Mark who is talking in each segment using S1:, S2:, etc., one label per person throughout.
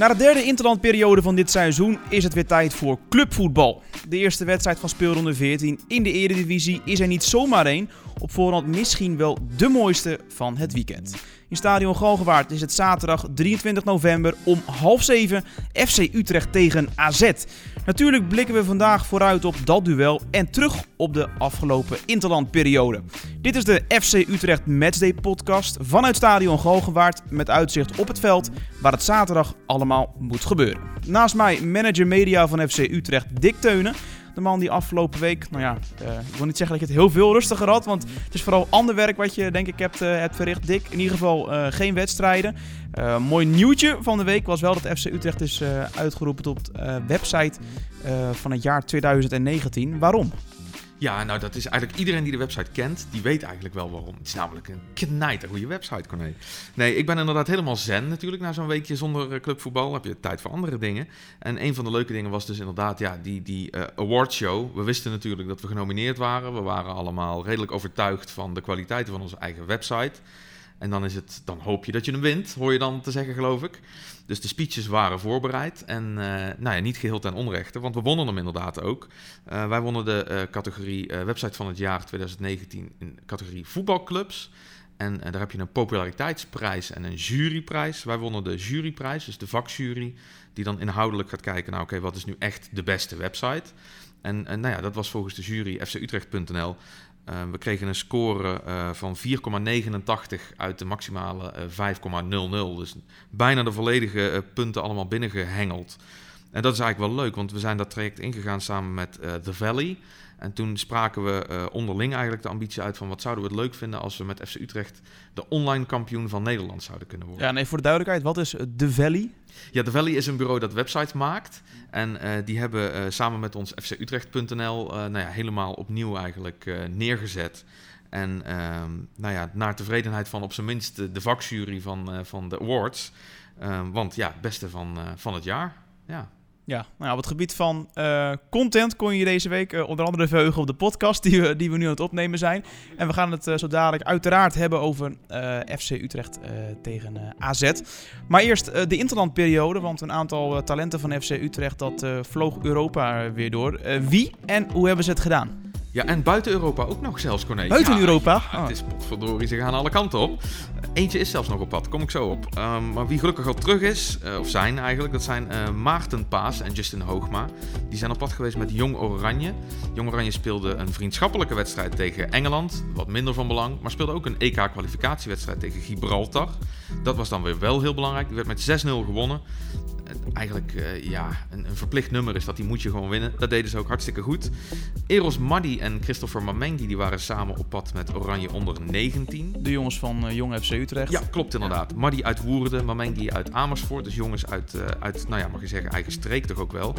S1: Na de derde interlandperiode van dit seizoen is het weer tijd voor clubvoetbal. De eerste wedstrijd van speelronde 14 in de Eredivisie is er niet zomaar één, op voorhand misschien wel de mooiste van het weekend. In Stadion Galgenwaard is het zaterdag 23 november om half zeven FC Utrecht tegen AZ. Natuurlijk blikken we vandaag vooruit op dat duel en terug op de afgelopen interlandperiode. Dit is de FC Utrecht Matchday podcast vanuit Stadion Galgenwaard met uitzicht op het veld waar het zaterdag allemaal moet gebeuren. Naast mij manager media van FC Utrecht Dick Teunen. Man die afgelopen week, nou ja, uh, ik wil niet zeggen dat je het heel veel rustiger had, want het is vooral ander werk wat je denk ik hebt, uh, verricht, Dick. In ieder geval uh, geen wedstrijden. mooi nieuwtje van de week was wel dat FC Utrecht is uitgeroepen tot website van het jaar 2019. Waarom?
S2: Ja, nou dat is eigenlijk iedereen die de website kent, die weet eigenlijk wel waarom. Het is namelijk een knijter goede website, Corné. Nee, ik ben inderdaad helemaal zen natuurlijk na zo'n weekje zonder uh, clubvoetbal. heb je tijd voor andere dingen. En een van de leuke dingen was dus inderdaad ja, die, die uh, awardshow. We wisten natuurlijk dat we genomineerd waren. We waren allemaal redelijk overtuigd van de kwaliteiten van onze eigen website. En dan, is het, dan hoop je dat je hem wint, hoor je dan te zeggen, geloof ik. Dus de speeches waren voorbereid. En uh, nou ja, niet geheel ten onrechte, want we wonnen hem inderdaad ook. Uh, wij wonnen de uh, categorie website van het jaar 2019 in categorie voetbalclubs. En daar heb je een populariteitsprijs en een juryprijs. Wij wonnen de juryprijs, dus de vakjury, die dan inhoudelijk gaat kijken, nou oké, wat is nu echt de beste website? En, en nou ja, dat was volgens de jury fcutrecht.nl uh, we kregen een score uh, van 4,89 uit de maximale uh, 5,00. Dus bijna de volledige punten allemaal binnengehengeld. En dat is eigenlijk wel leuk, want we zijn dat traject ingegaan samen met The Valley. En toen spraken we onderling eigenlijk de ambitie uit van wat zouden we het leuk vinden als we met FC Utrecht de online kampioen van Nederland zouden kunnen worden.
S1: Ja, nee, voor de duidelijkheid, wat is The Valley?
S2: Ja, The Valley is een bureau dat websites maakt. En uh, die hebben uh, samen met ons fcutrecht.nl nou ja, helemaal opnieuw eigenlijk neergezet. En ehm, nou ja, naar tevredenheid van op zijn minst de vakjury van, van de awards. Ehm, want ja, het beste van, van het jaar. Ja.
S1: Ja, nou, op het gebied van uh, content kon je deze week uh, onder andere verheugen op de podcast die we, die we nu aan het opnemen zijn. En we gaan het uh, zo dadelijk uiteraard hebben over FC Utrecht tegen AZ. Maar eerst de interlandperiode, want een aantal talenten van FC Utrecht dat vloog Europa weer door. wie en hoe hebben ze het gedaan?
S2: Ja, en buiten Europa ook nog zelfs, Corné.
S1: Buiten
S2: ja,
S1: Europa?
S2: Ja, Het is potverdorie, ze gaan alle kanten op. Eentje is zelfs nog op pad, kom ik zo op. Um, maar wie gelukkig al terug is, uh, of zijn eigenlijk, dat zijn uh, Maarten Paas en Justin Hoogma. Die zijn op pad geweest met Jong Oranje. Jong Oranje speelde een vriendschappelijke wedstrijd tegen Engeland, wat minder van belang. Maar speelde ook een EK-kwalificatiewedstrijd tegen Gibraltar. Dat was dan weer wel heel belangrijk. Die werd met 6-0 gewonnen eigenlijk uh, ja, een, een, verplicht nummer is dat die moet je gewoon winnen. Dat deden ze ook hartstikke goed. Eros Maddi en Christopher Mamengi die waren samen op pad met Oranje onder 19.
S1: De jongens van uh, Jong FC Utrecht.
S2: Ja, klopt inderdaad. Ja. Maddi uit Woerden, Mamengi uit Amersfoort. Dus jongens uit, uh, uit, nou ja, mag je zeggen, eigen streek toch ook wel.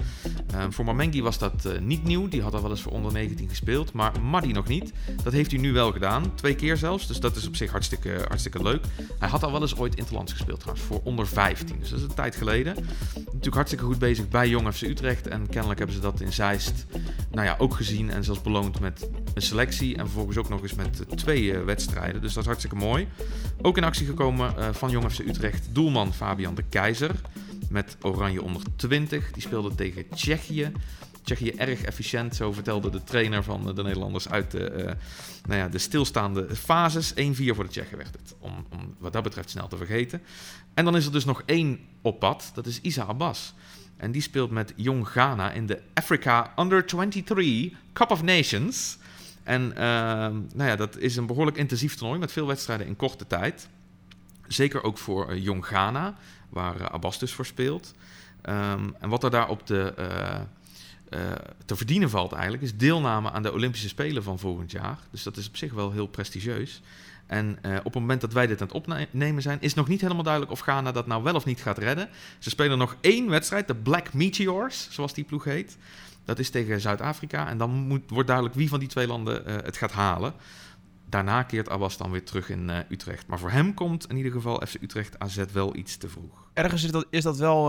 S2: Ehm, voor Mamengi was dat niet nieuw. Die had al wel eens voor onder 19 gespeeld. Maar Maddi nog niet. Dat heeft hij nu wel gedaan. Twee keer zelfs. Dus dat is op zich hartstikke, hartstikke leuk. Hij had al wel eens ooit Interlands gespeeld trouwens. Voor onder 15. Dus dat is een tijd geleden. Natuurlijk hartstikke goed bezig bij Jong FC Utrecht. En kennelijk hebben ze dat in Zeist nou ja, ook gezien. En zelfs beloond met een selectie. En vervolgens ook nog eens met twee uh, wedstrijden. Dus dat is hartstikke mooi. Ook in actie gekomen uh, van Jong FC Utrecht. Doelman Fabian de Keizer. Met Oranje onder 20. Die speelde tegen Tsjechië. Tsjechië erg efficiënt, zo vertelde de trainer van de Nederlanders uit de, nou ja, de stilstaande fases. 1-4 voor de Tsjechen werd het, om, om wat dat betreft snel te vergeten. En dan is er dus nog één op pad, dat is Isa Abbas. En die speelt met Jong Ghana in de Africa Under 23 Cup of Nations. En uh, nou ja, dat is een behoorlijk intensief toernooi met veel wedstrijden in korte tijd. Zeker ook voor uh, Jong Ghana, waar uh, Abbas dus voor speelt. Um, en wat er daar op de uh, te verdienen valt eigenlijk, is deelname aan de Olympische Spelen van volgend jaar. Dus dat is op zich wel heel prestigieus. En uh, op het moment dat wij dit aan het opnemen zijn, is nog niet helemaal duidelijk of Ghana dat nou wel of niet gaat redden. Ze spelen nog één wedstrijd, de Black Meteors, zoals die ploeg heet. Dat is tegen Zuid-Afrika. En dan moet, wordt duidelijk wie van die twee landen uh, het gaat halen. Daarna keert Abbas dan weer terug in uh, Utrecht. Maar voor hem komt in ieder geval FC Utrecht AZ wel iets te vroeg.
S1: Ergens is dat, is dat wel,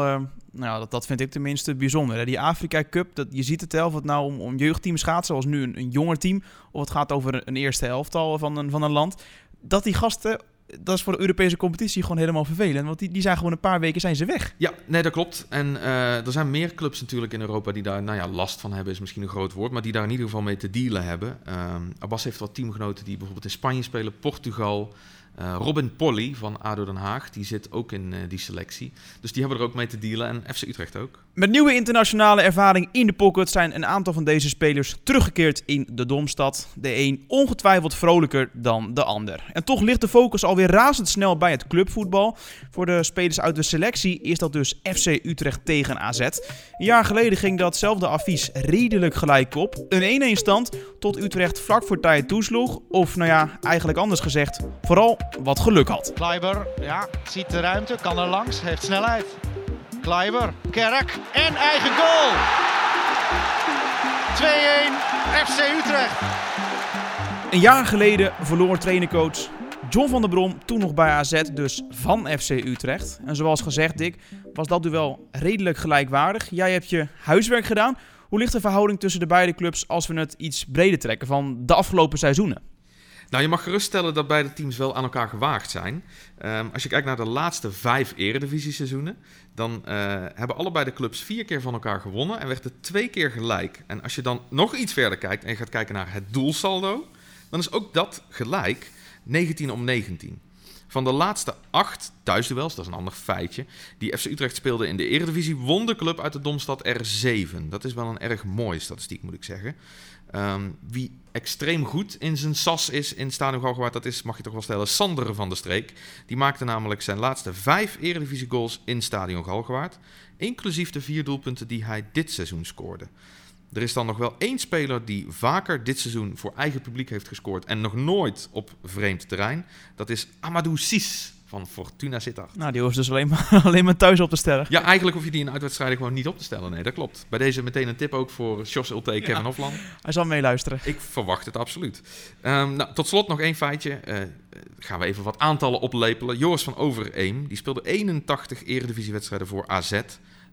S1: nou dat, dat vind ik tenminste bijzonder. Hè? Die Afrika Cup, dat, je ziet het wel, of het nou om, om jeugdteams gaat, zoals nu een, een jonger team, of het gaat over een, een eerste elftal van een, van een land. Dat die gasten dat is voor de Europese competitie gewoon helemaal vervelend. Want die, die zijn gewoon een paar weken zijn ze weg.
S2: Ja, nee, dat klopt. En uh, er zijn meer clubs natuurlijk in Europa die daar nou ja, last van hebben, is misschien een groot woord, maar die daar in ieder geval mee te dealen hebben. Um, Abbas heeft wat teamgenoten die bijvoorbeeld in Spanje spelen, Portugal, uh, Robin Polly van ADO Den Haag, die zit ook in uh, die selectie. Dus die hebben er ook mee te dealen en FC Utrecht ook.
S1: Met nieuwe internationale ervaring in de pocket zijn een aantal van deze spelers teruggekeerd in de Domstad. De een ongetwijfeld vrolijker dan de ander. En toch ligt de focus alweer razendsnel bij het clubvoetbal. Voor de spelers uit de selectie is dat dus FC Utrecht tegen AZ. Een jaar geleden ging datzelfde advies redelijk gelijk op. Een 1-1 stand tot Utrecht vlak voor tijd toesloeg. Of nou ja, eigenlijk anders gezegd, vooral wat geluk had.
S3: Kleiber, ja, ziet de ruimte, kan er langs, heeft snelheid. Kleiber, Kerk en eigen goal. 2-1 FC Utrecht.
S1: Een jaar geleden verloor trainercoach John van der Brom, toen nog bij AZ, dus van FC Utrecht. En zoals gezegd, Dick, was dat duel redelijk gelijkwaardig. Jij hebt je huiswerk gedaan. Hoe ligt de verhouding tussen de beide clubs als we het iets breder trekken van de afgelopen seizoenen?
S2: Nou, je mag geruststellen dat beide teams wel aan elkaar gewaagd zijn. Um, als je kijkt naar de laatste vijf eredivisie-seizoenen, dan uh, hebben allebei de clubs vier keer van elkaar gewonnen en werd het twee keer gelijk. En als je dan nog iets verder kijkt en je gaat kijken naar het doelsaldo, dan is ook dat gelijk 19 om 19. Van de laatste acht thuisduels, dat is een ander feitje, die FC Utrecht speelde in de Eredivisie, won de club uit de Domstad er 7. Dat is wel een erg mooie statistiek, moet ik zeggen. Um, wie extreem goed in zijn sas is in Stadion Galgenwaard, dat is, mag je toch wel stellen, Sander van der Streek. Die maakte namelijk zijn laatste vijf Eredivisie goals in Stadion Galgenwaard, inclusief de vier doelpunten die hij dit seizoen scoorde. Er is dan nog wel één speler die vaker dit seizoen voor eigen publiek heeft gescoord en nog nooit op vreemd terrein. Dat is Amadou Sis van Fortuna Sittard.
S1: Nou, die hoeft dus alleen maar, alleen maar thuis op te stellen.
S2: Ja, eigenlijk hoef je die in uitwedstrijden gewoon niet op te stellen. Nee, dat klopt. Bij deze meteen een tip ook voor Jos Ulte, Kevin ja, Hofland.
S1: Hij zal meeluisteren.
S2: Ik verwacht het absoluut. Um, nou, tot slot nog één feitje. Uh, gaan we even wat aantallen oplepelen. Joris van Overeem, die speelde 81 eredivisiewedstrijden voor AZ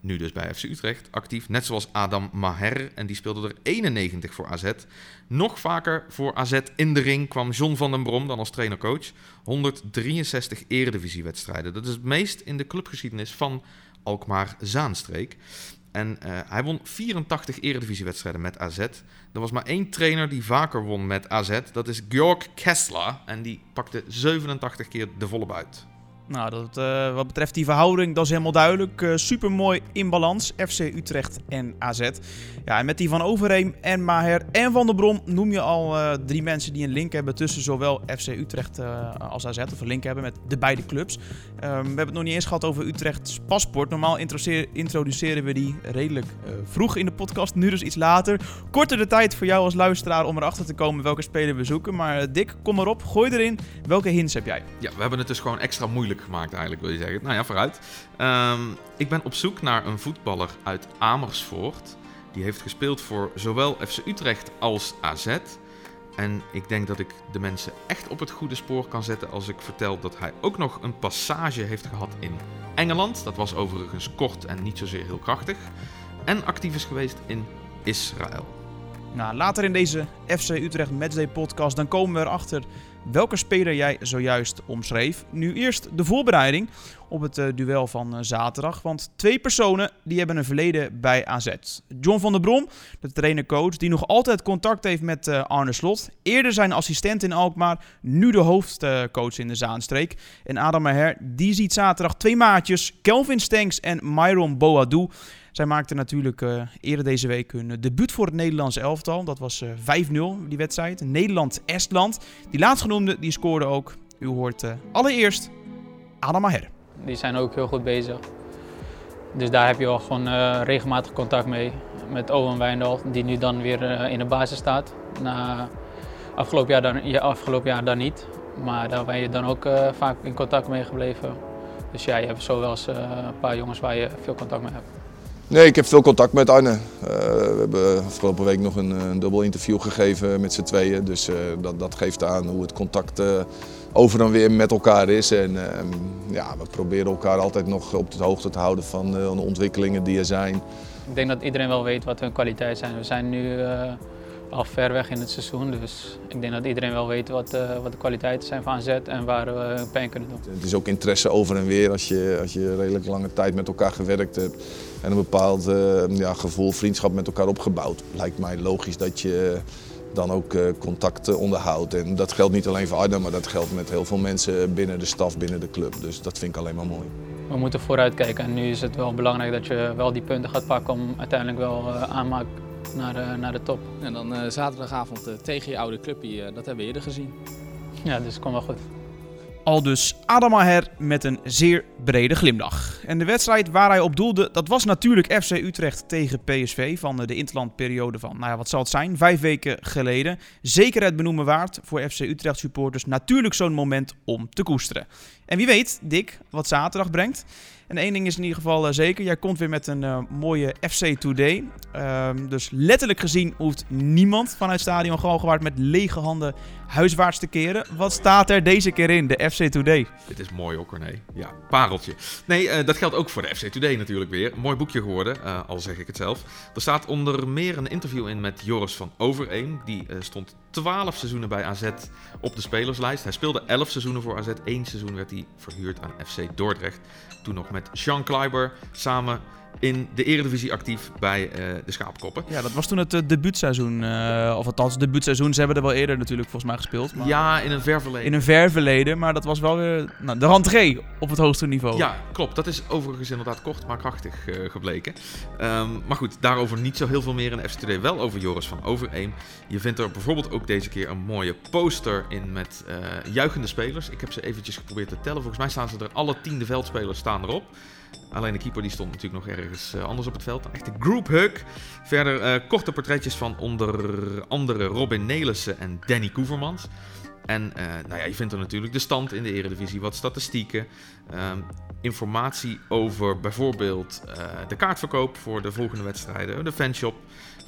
S2: nu dus bij FC Utrecht actief. Net zoals Adam Maher, en die speelde er 91 voor AZ. Nog vaker voor AZ in de ring kwam John van den Brom dan als trainer-coach. 163 eredivisiewedstrijden. Dat is het meest in de clubgeschiedenis van Alkmaar-Zaanstreek. En uh, hij won 84 eredivisiewedstrijden met AZ. Er was maar één trainer die vaker won met AZ. Dat is Georg Kessler. En die pakte 87 keer de volle buit.
S1: Nou, dat, uh, wat betreft die verhouding, dat is helemaal duidelijk. Uh, Super mooi in balans. FC Utrecht en AZ. Ja, en met die van Overheem en Maher en Van der Brom noem je al uh, drie mensen die een link hebben tussen zowel FC Utrecht als AZ. Of een link hebben met de beide clubs. we hebben het nog niet eens gehad over Utrechts paspoort. Normaal introduceren we die redelijk vroeg in de podcast. Nu dus iets later. Korter de tijd voor jou als luisteraar om erachter te komen welke speler we zoeken. Maar Dick, kom erop. Gooi erin. Welke hints heb jij?
S2: Ja, we hebben het dus gewoon extra moeilijk gemaakt eigenlijk, wil je zeggen. Nou ja, vooruit. Um, ik ben op zoek naar een voetballer uit Amersfoort. Die heeft gespeeld voor zowel FC Utrecht als AZ. En ik denk dat ik de mensen echt op het goede spoor kan zetten als ik vertel dat hij ook nog een passage heeft gehad in Engeland. Dat was overigens kort en niet zozeer heel krachtig. En actief is geweest in Israël.
S1: Nou, later in deze FC Utrecht Matchday podcast dan komen we erachter welke speler jij zojuist omschreef. Nu eerst de voorbereiding op het uh, duel van uh, zaterdag. Want twee personen die hebben een verleden bij AZ. John van der Brom, de trainer-coach, die nog altijd contact heeft met uh, Arne Slot. Eerder zijn assistent in Alkmaar, nu de hoofdcoach in de Zaanstreek. En Adam Maher, die ziet zaterdag twee maatjes, Kelvin Stenks en Myron Boadou. Zij maakten natuurlijk uh, eerder deze week hun debuut voor het Nederlandse elftal. Dat was uh, 5-0, die wedstrijd. Nederland-Estland. Die laatstgenoemde, die scoorde ook. U hoort allereerst Adam Maher.
S4: Die zijn ook heel goed bezig. Dus daar heb je al gewoon regelmatig contact mee. Met Owen Wijndal, die nu dan weer in de basis staat. Na afgelopen jaar dan, ja, afgelopen jaar dan niet. Maar daar ben je dan ook vaak in contact mee gebleven. Dus ja, je hebt zo wel eens een paar jongens waar je veel contact mee hebt.
S5: Nee, ik heb veel contact met Arne. Uh, we hebben afgelopen week nog een, dubbel interview gegeven met z'n tweeën. Dus uh, dat, dat, geeft aan hoe het contact uh, over en weer met elkaar is. En ja, we proberen elkaar altijd nog op de hoogte te houden van de ontwikkelingen die er zijn.
S4: Ik denk dat iedereen wel weet wat hun kwaliteiten zijn. We zijn nu al ver weg in het seizoen. Dus ik denk dat iedereen wel weet wat, uh, wat de kwaliteiten zijn van AZ en waar we pijn kunnen doen.
S5: Het is ook interesse over en weer als je, als je redelijk lange tijd met elkaar gewerkt hebt en een bepaald uh, ja, gevoel, vriendschap met elkaar opgebouwd. Lijkt mij logisch dat je dan ook uh, contact onderhoudt. En dat geldt niet alleen voor Arnhem, maar dat geldt met heel veel mensen binnen de staf, binnen de club. Dus dat vind ik alleen maar mooi.
S4: We moeten vooruit kijken en nu is het wel belangrijk dat je wel die punten gaat pakken om uiteindelijk wel aanmaak naar de, naar de top.
S6: En dan uh, zaterdagavond uh, tegen je oude clubje, uh, dat hebben we eerder gezien.
S4: Ja, dus het komt wel goed.
S1: Al dus Adam Maher met een zeer brede glimlach. En de wedstrijd waar hij op doelde, dat was natuurlijk FC Utrecht tegen PSV van de interlandperiode van, nou ja, wat zal het zijn, vijf weken geleden. Zeker het benoemen waard voor FC Utrecht supporters. Natuurlijk zo'n moment om te koesteren. En wie weet, Dick, wat zaterdag brengt. En één ding is in ieder geval uh, zeker. Jij komt weer met een uh, mooie FC Today. Um, dus letterlijk gezien hoeft niemand vanuit Stadion Galgenwaard met lege handen huiswaarts te keren. Wat staat er deze keer in, de FC Today?
S2: Dit is mooi hoor, Corné. Ja, pareltje. Nee, uh, dat geldt ook voor de FC Today natuurlijk weer. Mooi boekje geworden, al zeg ik het zelf. Er staat onder meer een interview in met Joris van Overeem. Die stond 12 seizoenen bij AZ op de spelerslijst. Hij speelde 11 seizoenen voor AZ. Eén seizoen werd hij verhuurd aan FC Dordrecht. Toen nog met Jean Kleiber samen in de Eredivisie actief bij uh, de Schaapkoppen.
S1: Ja, dat was toen het uh, debuutseizoen. Uh, of althans, het debuutseizoen. Ze hebben er wel eerder natuurlijk volgens mij gespeeld.
S2: Maar ja, in een ver verleden.
S1: In een ver verleden, maar dat was wel weer nou, de rentree op het hoogste niveau.
S2: Ja, klopt. Dat is overigens inderdaad kort, maar krachtig gebleken. Um, maar goed, daarover niet zo heel veel meer in de FCTD. Wel over Joris van Overeem. Je vindt er bijvoorbeeld ook deze keer een mooie poster in met juichende spelers. Ik heb ze eventjes geprobeerd te tellen. Volgens mij staan ze er, alle tiende veldspelers staan erop. Alleen de keeper die stond natuurlijk nog ergens uh, anders op het veld. Een echte group hug. Verder uh, korte portretjes van onder andere Robin Nelissen en Danny Koevermans. En uh, nou ja, je vindt er natuurlijk de stand in de eredivisie, wat statistieken. Um, informatie over bijvoorbeeld de kaartverkoop voor de volgende wedstrijden. De fanshop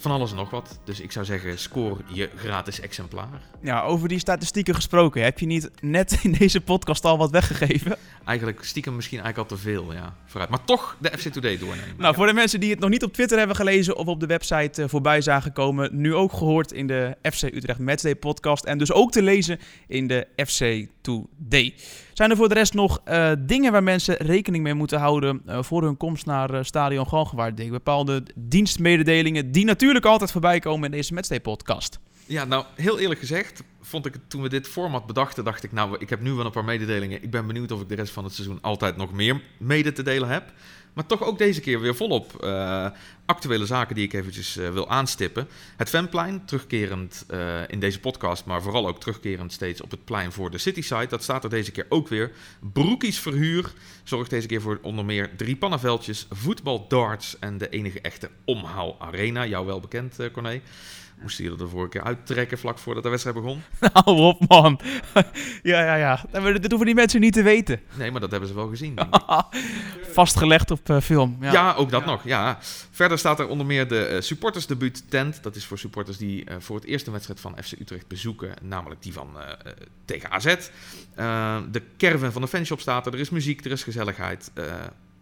S2: van alles en nog wat. Dus ik zou zeggen, score je gratis exemplaar.
S1: Ja, over die statistieken gesproken. Heb je niet net in deze podcast al wat weggegeven?
S2: Eigenlijk stiekem misschien eigenlijk al te veel, ja. Vooruit. Maar toch de FC Today doornemen.
S1: Nou, voor de mensen die het nog niet op Twitter hebben gelezen of op de website uh, voorbij zagen komen, nu ook gehoord in de FC Utrecht Matchday podcast en dus ook te lezen in de FC Today. Zijn er voor de rest nog uh, dingen waar mensen rekening mee moeten houden uh, voor hun komst naar uh, Stadion Galgenwaard? Bepaalde dienstmededelingen die natuurlijk altijd voorbij komen in deze Matchday podcast.
S2: Ja, nou, heel eerlijk gezegd, vond ik het toen we dit format bedachten, dacht ik, nou, ik heb nu wel een paar mededelingen. Ik ben benieuwd of ik de rest van het seizoen altijd nog meer mede te delen heb. Maar toch ook deze keer weer volop uh, actuele zaken die ik eventjes uh, wil aanstippen. Het Fanplein, terugkerend uh, in deze podcast, maar vooral ook terugkerend steeds op het plein voor de Cityside. Dat staat er deze keer ook weer. Broekies verhuur zorgt deze keer voor onder meer drie pannenveldjes, voetbal, darts en de enige echte omhaal arena. Jou wel bekend, Corné. Moest je er de vorige keer uittrekken vlak voordat de wedstrijd begon?
S1: Hou op, man. ja, ja, ja. Dat hoeven die mensen niet te weten.
S2: Nee, maar dat hebben ze wel gezien.
S1: Vastgelegd op uh, film.
S2: Ja. ja. ook dat ja. nog. Ja. Verder staat er onder meer de uh, supportersdebuut tent. Dat is voor supporters die uh, voor het eerst een wedstrijd van FC Utrecht bezoeken. Namelijk die van tegen AZ. de caravan van de fanshop staat er. Er is muziek, er is gezelligheid.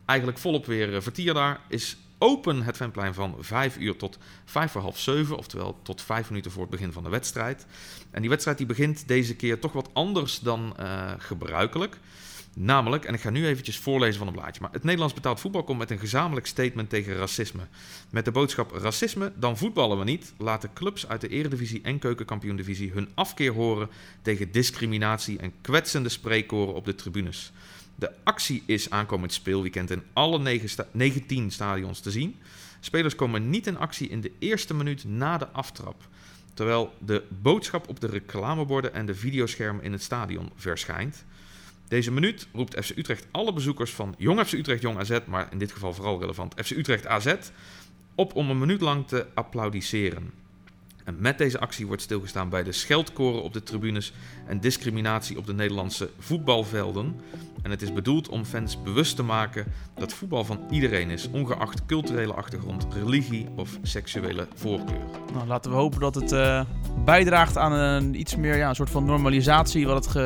S2: eigenlijk volop weer vertier daar. Is open het fanplein van 5 uur tot 5 voor half 7, oftewel tot 5 minuten voor het begin van de wedstrijd. En die wedstrijd die begint deze keer toch wat anders dan uh, gebruikelijk. Namelijk, en ik ga nu eventjes voorlezen van een blaadje, maar het Nederlands betaald voetbal komt met een gezamenlijk statement tegen racisme. Met de boodschap racisme, dan voetballen we niet, laten clubs uit de Eredivisie en Keukenkampioen-divisie hun afkeer horen tegen discriminatie en kwetsende spreekkoren op de tribunes. De actie is aankomend speelweekend in alle 9 sta 19 stadions te zien. Spelers komen niet in actie in de eerste minuut na de aftrap. Terwijl de boodschap op de reclameborden en de videoschermen in het stadion verschijnt. Deze minuut roept FC Utrecht alle bezoekers van Jong FC Utrecht Jong AZ, maar in dit geval vooral relevant FC Utrecht AZ, op om een minuut lang te applaudisseren. Met deze actie wordt stilgestaan bij de scheldkoren op de tribunes en discriminatie op de Nederlandse voetbalvelden. En het is bedoeld om fans bewust te maken dat voetbal van iedereen is, ongeacht culturele achtergrond, religie of seksuele voorkeur.
S1: Nou, laten we hopen dat het uh, bijdraagt aan een iets meer ja, een soort van normalisatie. Wat het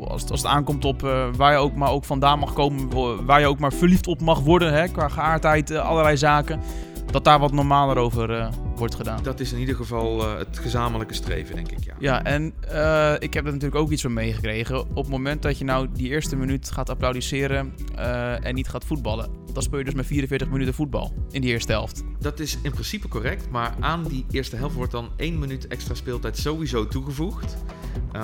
S1: als, het, aankomt op uh, waar je ook maar ook vandaan mag komen, waar je ook maar verliefd op mag worden hè, qua geaardheid, uh, allerlei zaken. Dat daar wat normaler over wordt gedaan.
S2: Dat is in ieder geval uh, het gezamenlijke streven, denk ik. Ja,
S1: ja en uh, ik heb er natuurlijk ook iets van meegekregen. Op het moment dat je nou die eerste minuut gaat applaudisseren uh, en niet gaat voetballen, dan speel je dus met 44 minuten voetbal in die eerste helft.
S2: Dat is in principe correct, maar aan die eerste helft wordt dan één minuut extra speeltijd sowieso toegevoegd.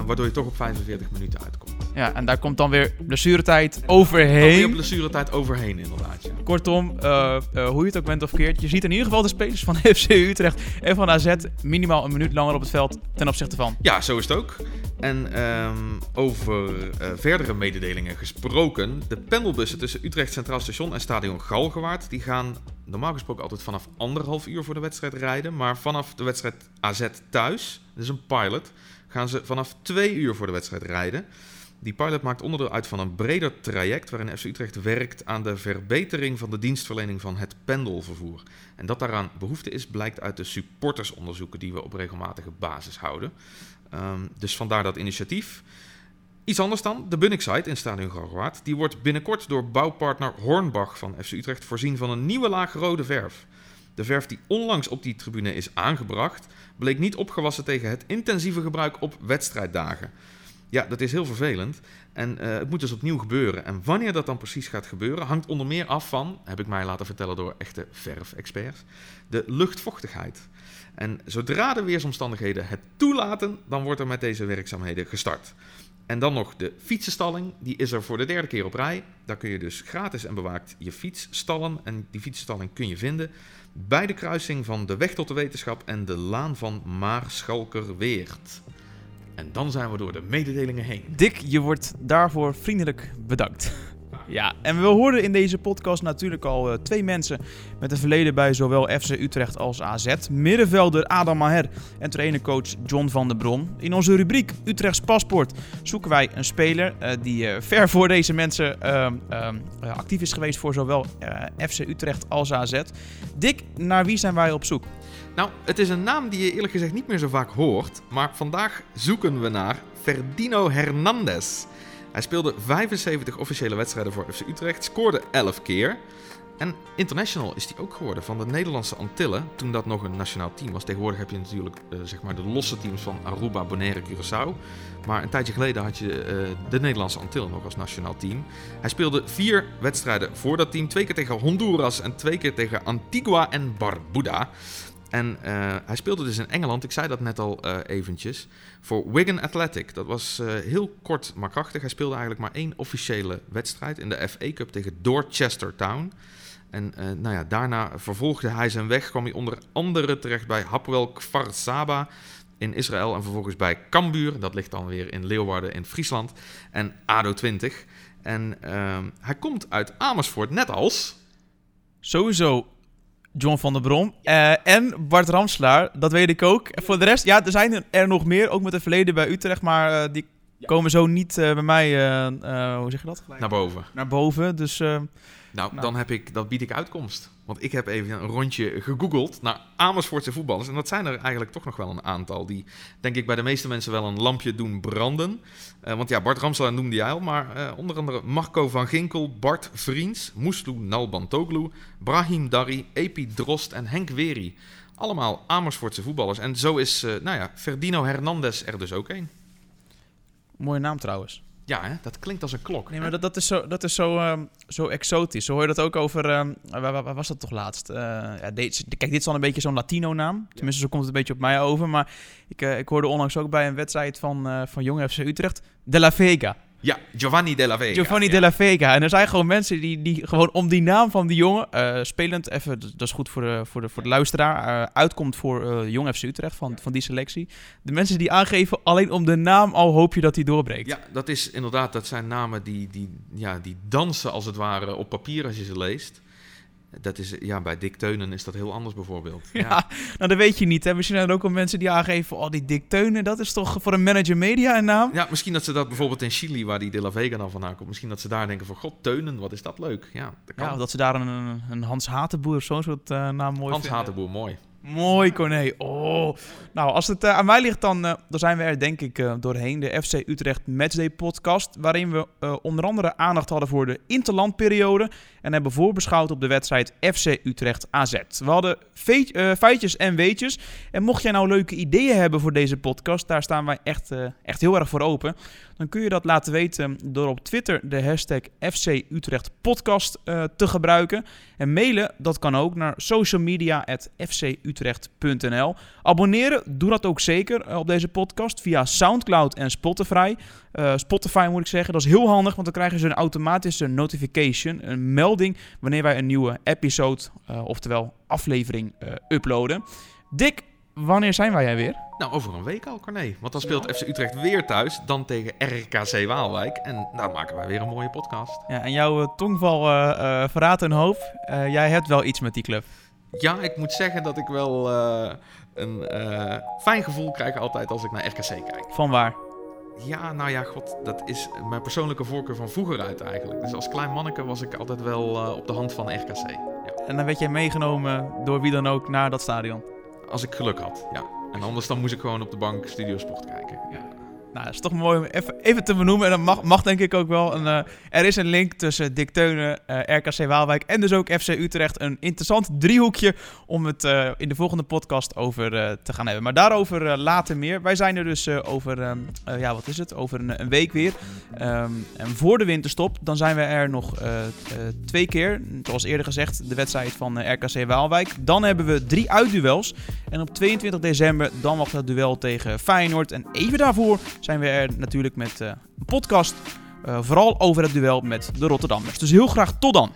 S2: waardoor je toch op 45 minuten uitkomt.
S1: Ja, en daar komt dan weer blessuretijd overheen.
S2: Dan weer blessuretijd overheen, inderdaad. Ja.
S1: Kortom, hoe je het ook bent of keert, je ziet in ieder geval de spelers van FC Utrecht en van AZ minimaal een minuut langer op het veld ten opzichte van.
S2: Ja, zo is het ook. En um, over uh, verdere mededelingen gesproken. De pendelbussen tussen Utrecht Centraal Station en Stadion Galgenwaard... die gaan normaal gesproken altijd vanaf anderhalf uur voor de wedstrijd rijden. Maar vanaf de wedstrijd AZ thuis, dat is een pilot... gaan ze vanaf twee uur voor de wedstrijd rijden... Die pilot maakt onderdeel uit van een breder traject waarin FC Utrecht werkt aan de verbetering van de dienstverlening van het pendelvervoer. En dat daaraan behoefte is, blijkt uit de supportersonderzoeken die we op regelmatige basis houden. Um, dus vandaar dat initiatief. Iets anders dan, de Bunnik-site in Stadion Galgenwaard. Die wordt binnenkort door bouwpartner Hornbach van FC Utrecht voorzien van een nieuwe laag rode verf. De verf die onlangs op die tribune is aangebracht, bleek niet opgewassen tegen het intensieve gebruik op wedstrijddagen. Ja, dat is heel vervelend. En uh, het moet dus opnieuw gebeuren. En wanneer dat dan precies gaat gebeuren, hangt onder meer af van, heb ik mij laten vertellen door echte verf-experts, de luchtvochtigheid. En zodra de weersomstandigheden het toelaten, dan wordt er met deze werkzaamheden gestart. En dan nog de fietsenstalling. Die is er voor de derde keer op rij. Daar kun je dus gratis en bewaakt je fiets stallen. En die fietsstalling kun je vinden bij de kruising van de Weg tot de Wetenschap en de Laan van Maarschalkerweert. En dan zijn we door de mededelingen heen.
S1: Dick, je wordt daarvoor vriendelijk bedankt. Ja, en we hoorden in deze podcast natuurlijk al uh, twee mensen met een verleden bij zowel FC Utrecht als AZ. Middenvelder Adam Maher en trainercoach John van der Bron. In onze rubriek Utrechts Paspoort zoeken wij een speler uh, die uh, ver voor deze mensen ehm, ehm, actief is geweest voor zowel FC Utrecht als AZ. Dick, naar wie zijn wij op zoek?
S2: Nou, het is een naam die je eerlijk gezegd niet meer zo vaak hoort, maar vandaag zoeken we naar Ferdino Hernandez. Hij speelde 75 officiële wedstrijden voor FC Utrecht, scoorde 11 keer. En international is hij ook geworden van de Nederlandse Antillen, toen dat nog een nationaal team was. Tegenwoordig heb je natuurlijk uh, zeg maar de losse teams van Aruba, Bonaire, Curaçao. Maar een tijdje geleden had je uh, de Nederlandse Antillen nog als nationaal team. Hij speelde vier wedstrijden voor dat team. Twee keer tegen Honduras en twee keer tegen Antigua en Barbuda. En uh, hij speelde dus in Engeland, ik zei dat net al uh, eventjes, voor Wigan Athletic. Dat was uh, heel kort maar krachtig. Hij speelde eigenlijk maar één officiële wedstrijd in de FA Cup tegen Dorchester Town. En nou ja, daarna vervolgde hij zijn weg, kwam hij onder andere terecht bij Hapwell Kfar Saba in Israël en vervolgens bij Cambuur, dat ligt dan weer in Leeuwarden in Friesland, en ADO 20. En ehm, hij komt uit Amersfoort, net als...
S1: Sowieso John van der Brom. Uh, en Bart Ramslaar, dat weet ik ook. Voor de rest, ja, er zijn er nog meer, ook met het verleden bij Utrecht, maar uh, die ja. komen zo niet uh, bij mij, hoe zeg je dat?
S2: Naar boven.
S1: Naar boven, dus...
S2: Nou, nou, dan heb ik, dat bied ik uitkomst. Want ik heb even een rondje gegoogeld naar Amersfoortse voetballers. En dat zijn er eigenlijk toch nog wel een aantal die, denk ik, bij de meeste mensen wel een lampje doen branden. Uh, want ja, Bart Ramselaar noemde jij al, maar uh, onder andere Marco van Ginkel, Bart Vriends, Moeslu Nalbantoglu, Brahim Dari, Epi Drost en Henk Weri. Allemaal Amersfoortse voetballers. En zo is, uh, nou ja, Ferdino Hernandez er dus ook een.
S1: Mooie naam trouwens.
S2: Ja, hè? dat klinkt als een klok.
S1: Nee, maar dat, dat is, zo, dat is zo, um, zo exotisch. Zo hoor je dat ook over... Um, waar, waar, was dat toch laatst? Uh, ja, deze, kijk, dit is al een beetje zo'n Latino-naam. Tenminste, zo komt het een beetje op mij over. Maar ik, uh, ik hoorde onlangs ook bij een wedstrijd van, uh, van Jong FC Utrecht... De La Vega.
S2: Ja, Giovanni Della Vega.
S1: Giovanni
S2: ja.
S1: Della Vega. En er zijn gewoon mensen die, die gewoon om die naam van die jongen, uh, spelend, even, dat is goed voor de, voor de, voor de luisteraar, uh, uitkomt voor uh, Jong FC Utrecht van, van die selectie. De mensen die aangeven, alleen om de naam al hoop je dat hij doorbreekt.
S2: Ja, dat is inderdaad, dat zijn namen die, die, ja, die dansen als het ware op papier als je ze leest. Dat is, ja, bij Dick Teunen is dat heel anders bijvoorbeeld.
S1: Ja, ja. nou dat weet je niet. Hè? Misschien zijn er ook wel mensen die aangeven... oh, die Dick Teunen, dat is toch voor een manager media een naam?
S2: Ja, misschien dat ze dat bijvoorbeeld in Chili, waar die De La Vega dan vandaan komt... misschien dat ze daar denken van, god, Teunen, wat is dat leuk. Ja,
S1: dat, kan. ja, of dat ze daar een, een Hans Hatenboer of zo'n soort uh, naam mooi
S2: Hans
S1: vinden.
S2: Hatenboer, mooi.
S1: Mooi, Corné. Oh. Nou, als het uh, aan mij ligt, dan, uh, dan zijn we er denk ik uh, doorheen. De FC Utrecht Matchday podcast, waarin we onder andere aandacht hadden voor de interlandperiode. En hebben voorbeschouwd op de wedstrijd FC Utrecht AZ. We hadden feitjes en weetjes. En mocht jij nou leuke ideeën hebben voor deze podcast, daar staan wij echt, echt heel erg voor open. Dan kun je dat laten weten door op Twitter de hashtag FC Utrecht podcast te gebruiken. En mailen, dat kan ook naar socialmedia.fcutrecht.nl. Abonneren, doe dat ook zeker eh, op deze podcast via Soundcloud en Spotify. Uh, Spotify moet ik zeggen, dat is heel handig, want dan krijgen ze een automatische notification, een melding wanneer wij een nieuwe episode, uh, oftewel aflevering, uh, uploaden. Dick, wanneer zijn wij weer?
S2: Nou, over een week al, Corné. Want dan speelt FC Utrecht weer thuis, dan tegen RKC Waalwijk. En dan maken wij weer een mooie podcast.
S1: Ja, en jouw tongval verraadt een hoop. jij hebt wel iets met die club.
S2: Ja, ik moet zeggen dat ik wel een fijn gevoel krijg altijd als ik naar RKC kijk.
S1: Van waar?
S2: Ja, nou ja, god, dat is mijn persoonlijke voorkeur van vroeger uit eigenlijk. Dus als klein manneke was ik altijd wel uh, op de hand van RKC. Ja.
S1: En dan werd jij meegenomen door wie dan ook naar dat stadion?
S2: Als ik geluk had, ja. En anders dan moest ik gewoon op de bank Studiosport kijken. Ja.
S1: Nou, dat is toch mooi om even, even te benoemen. En dat mag, mag denk ik ook wel. Uh, er is een link tussen Dick Teunen, uh, RKC Waalwijk en dus ook FC Utrecht. Een interessant driehoekje om het uh, in de volgende podcast over te gaan hebben. Maar daarover later meer. Wij zijn er dus over, ja wat is het, over een, week weer. Um, en voor de winterstop, dan zijn we er nog twee keer. Zoals eerder gezegd, de wedstrijd van RKC Waalwijk. Dan hebben we drie uitduels. En op 22 december dan wacht het duel tegen Feyenoord. En even daarvoor zijn we er natuurlijk met uh, een podcast. Uh, vooral over het duel met de Rotterdammers. Dus heel graag tot dan.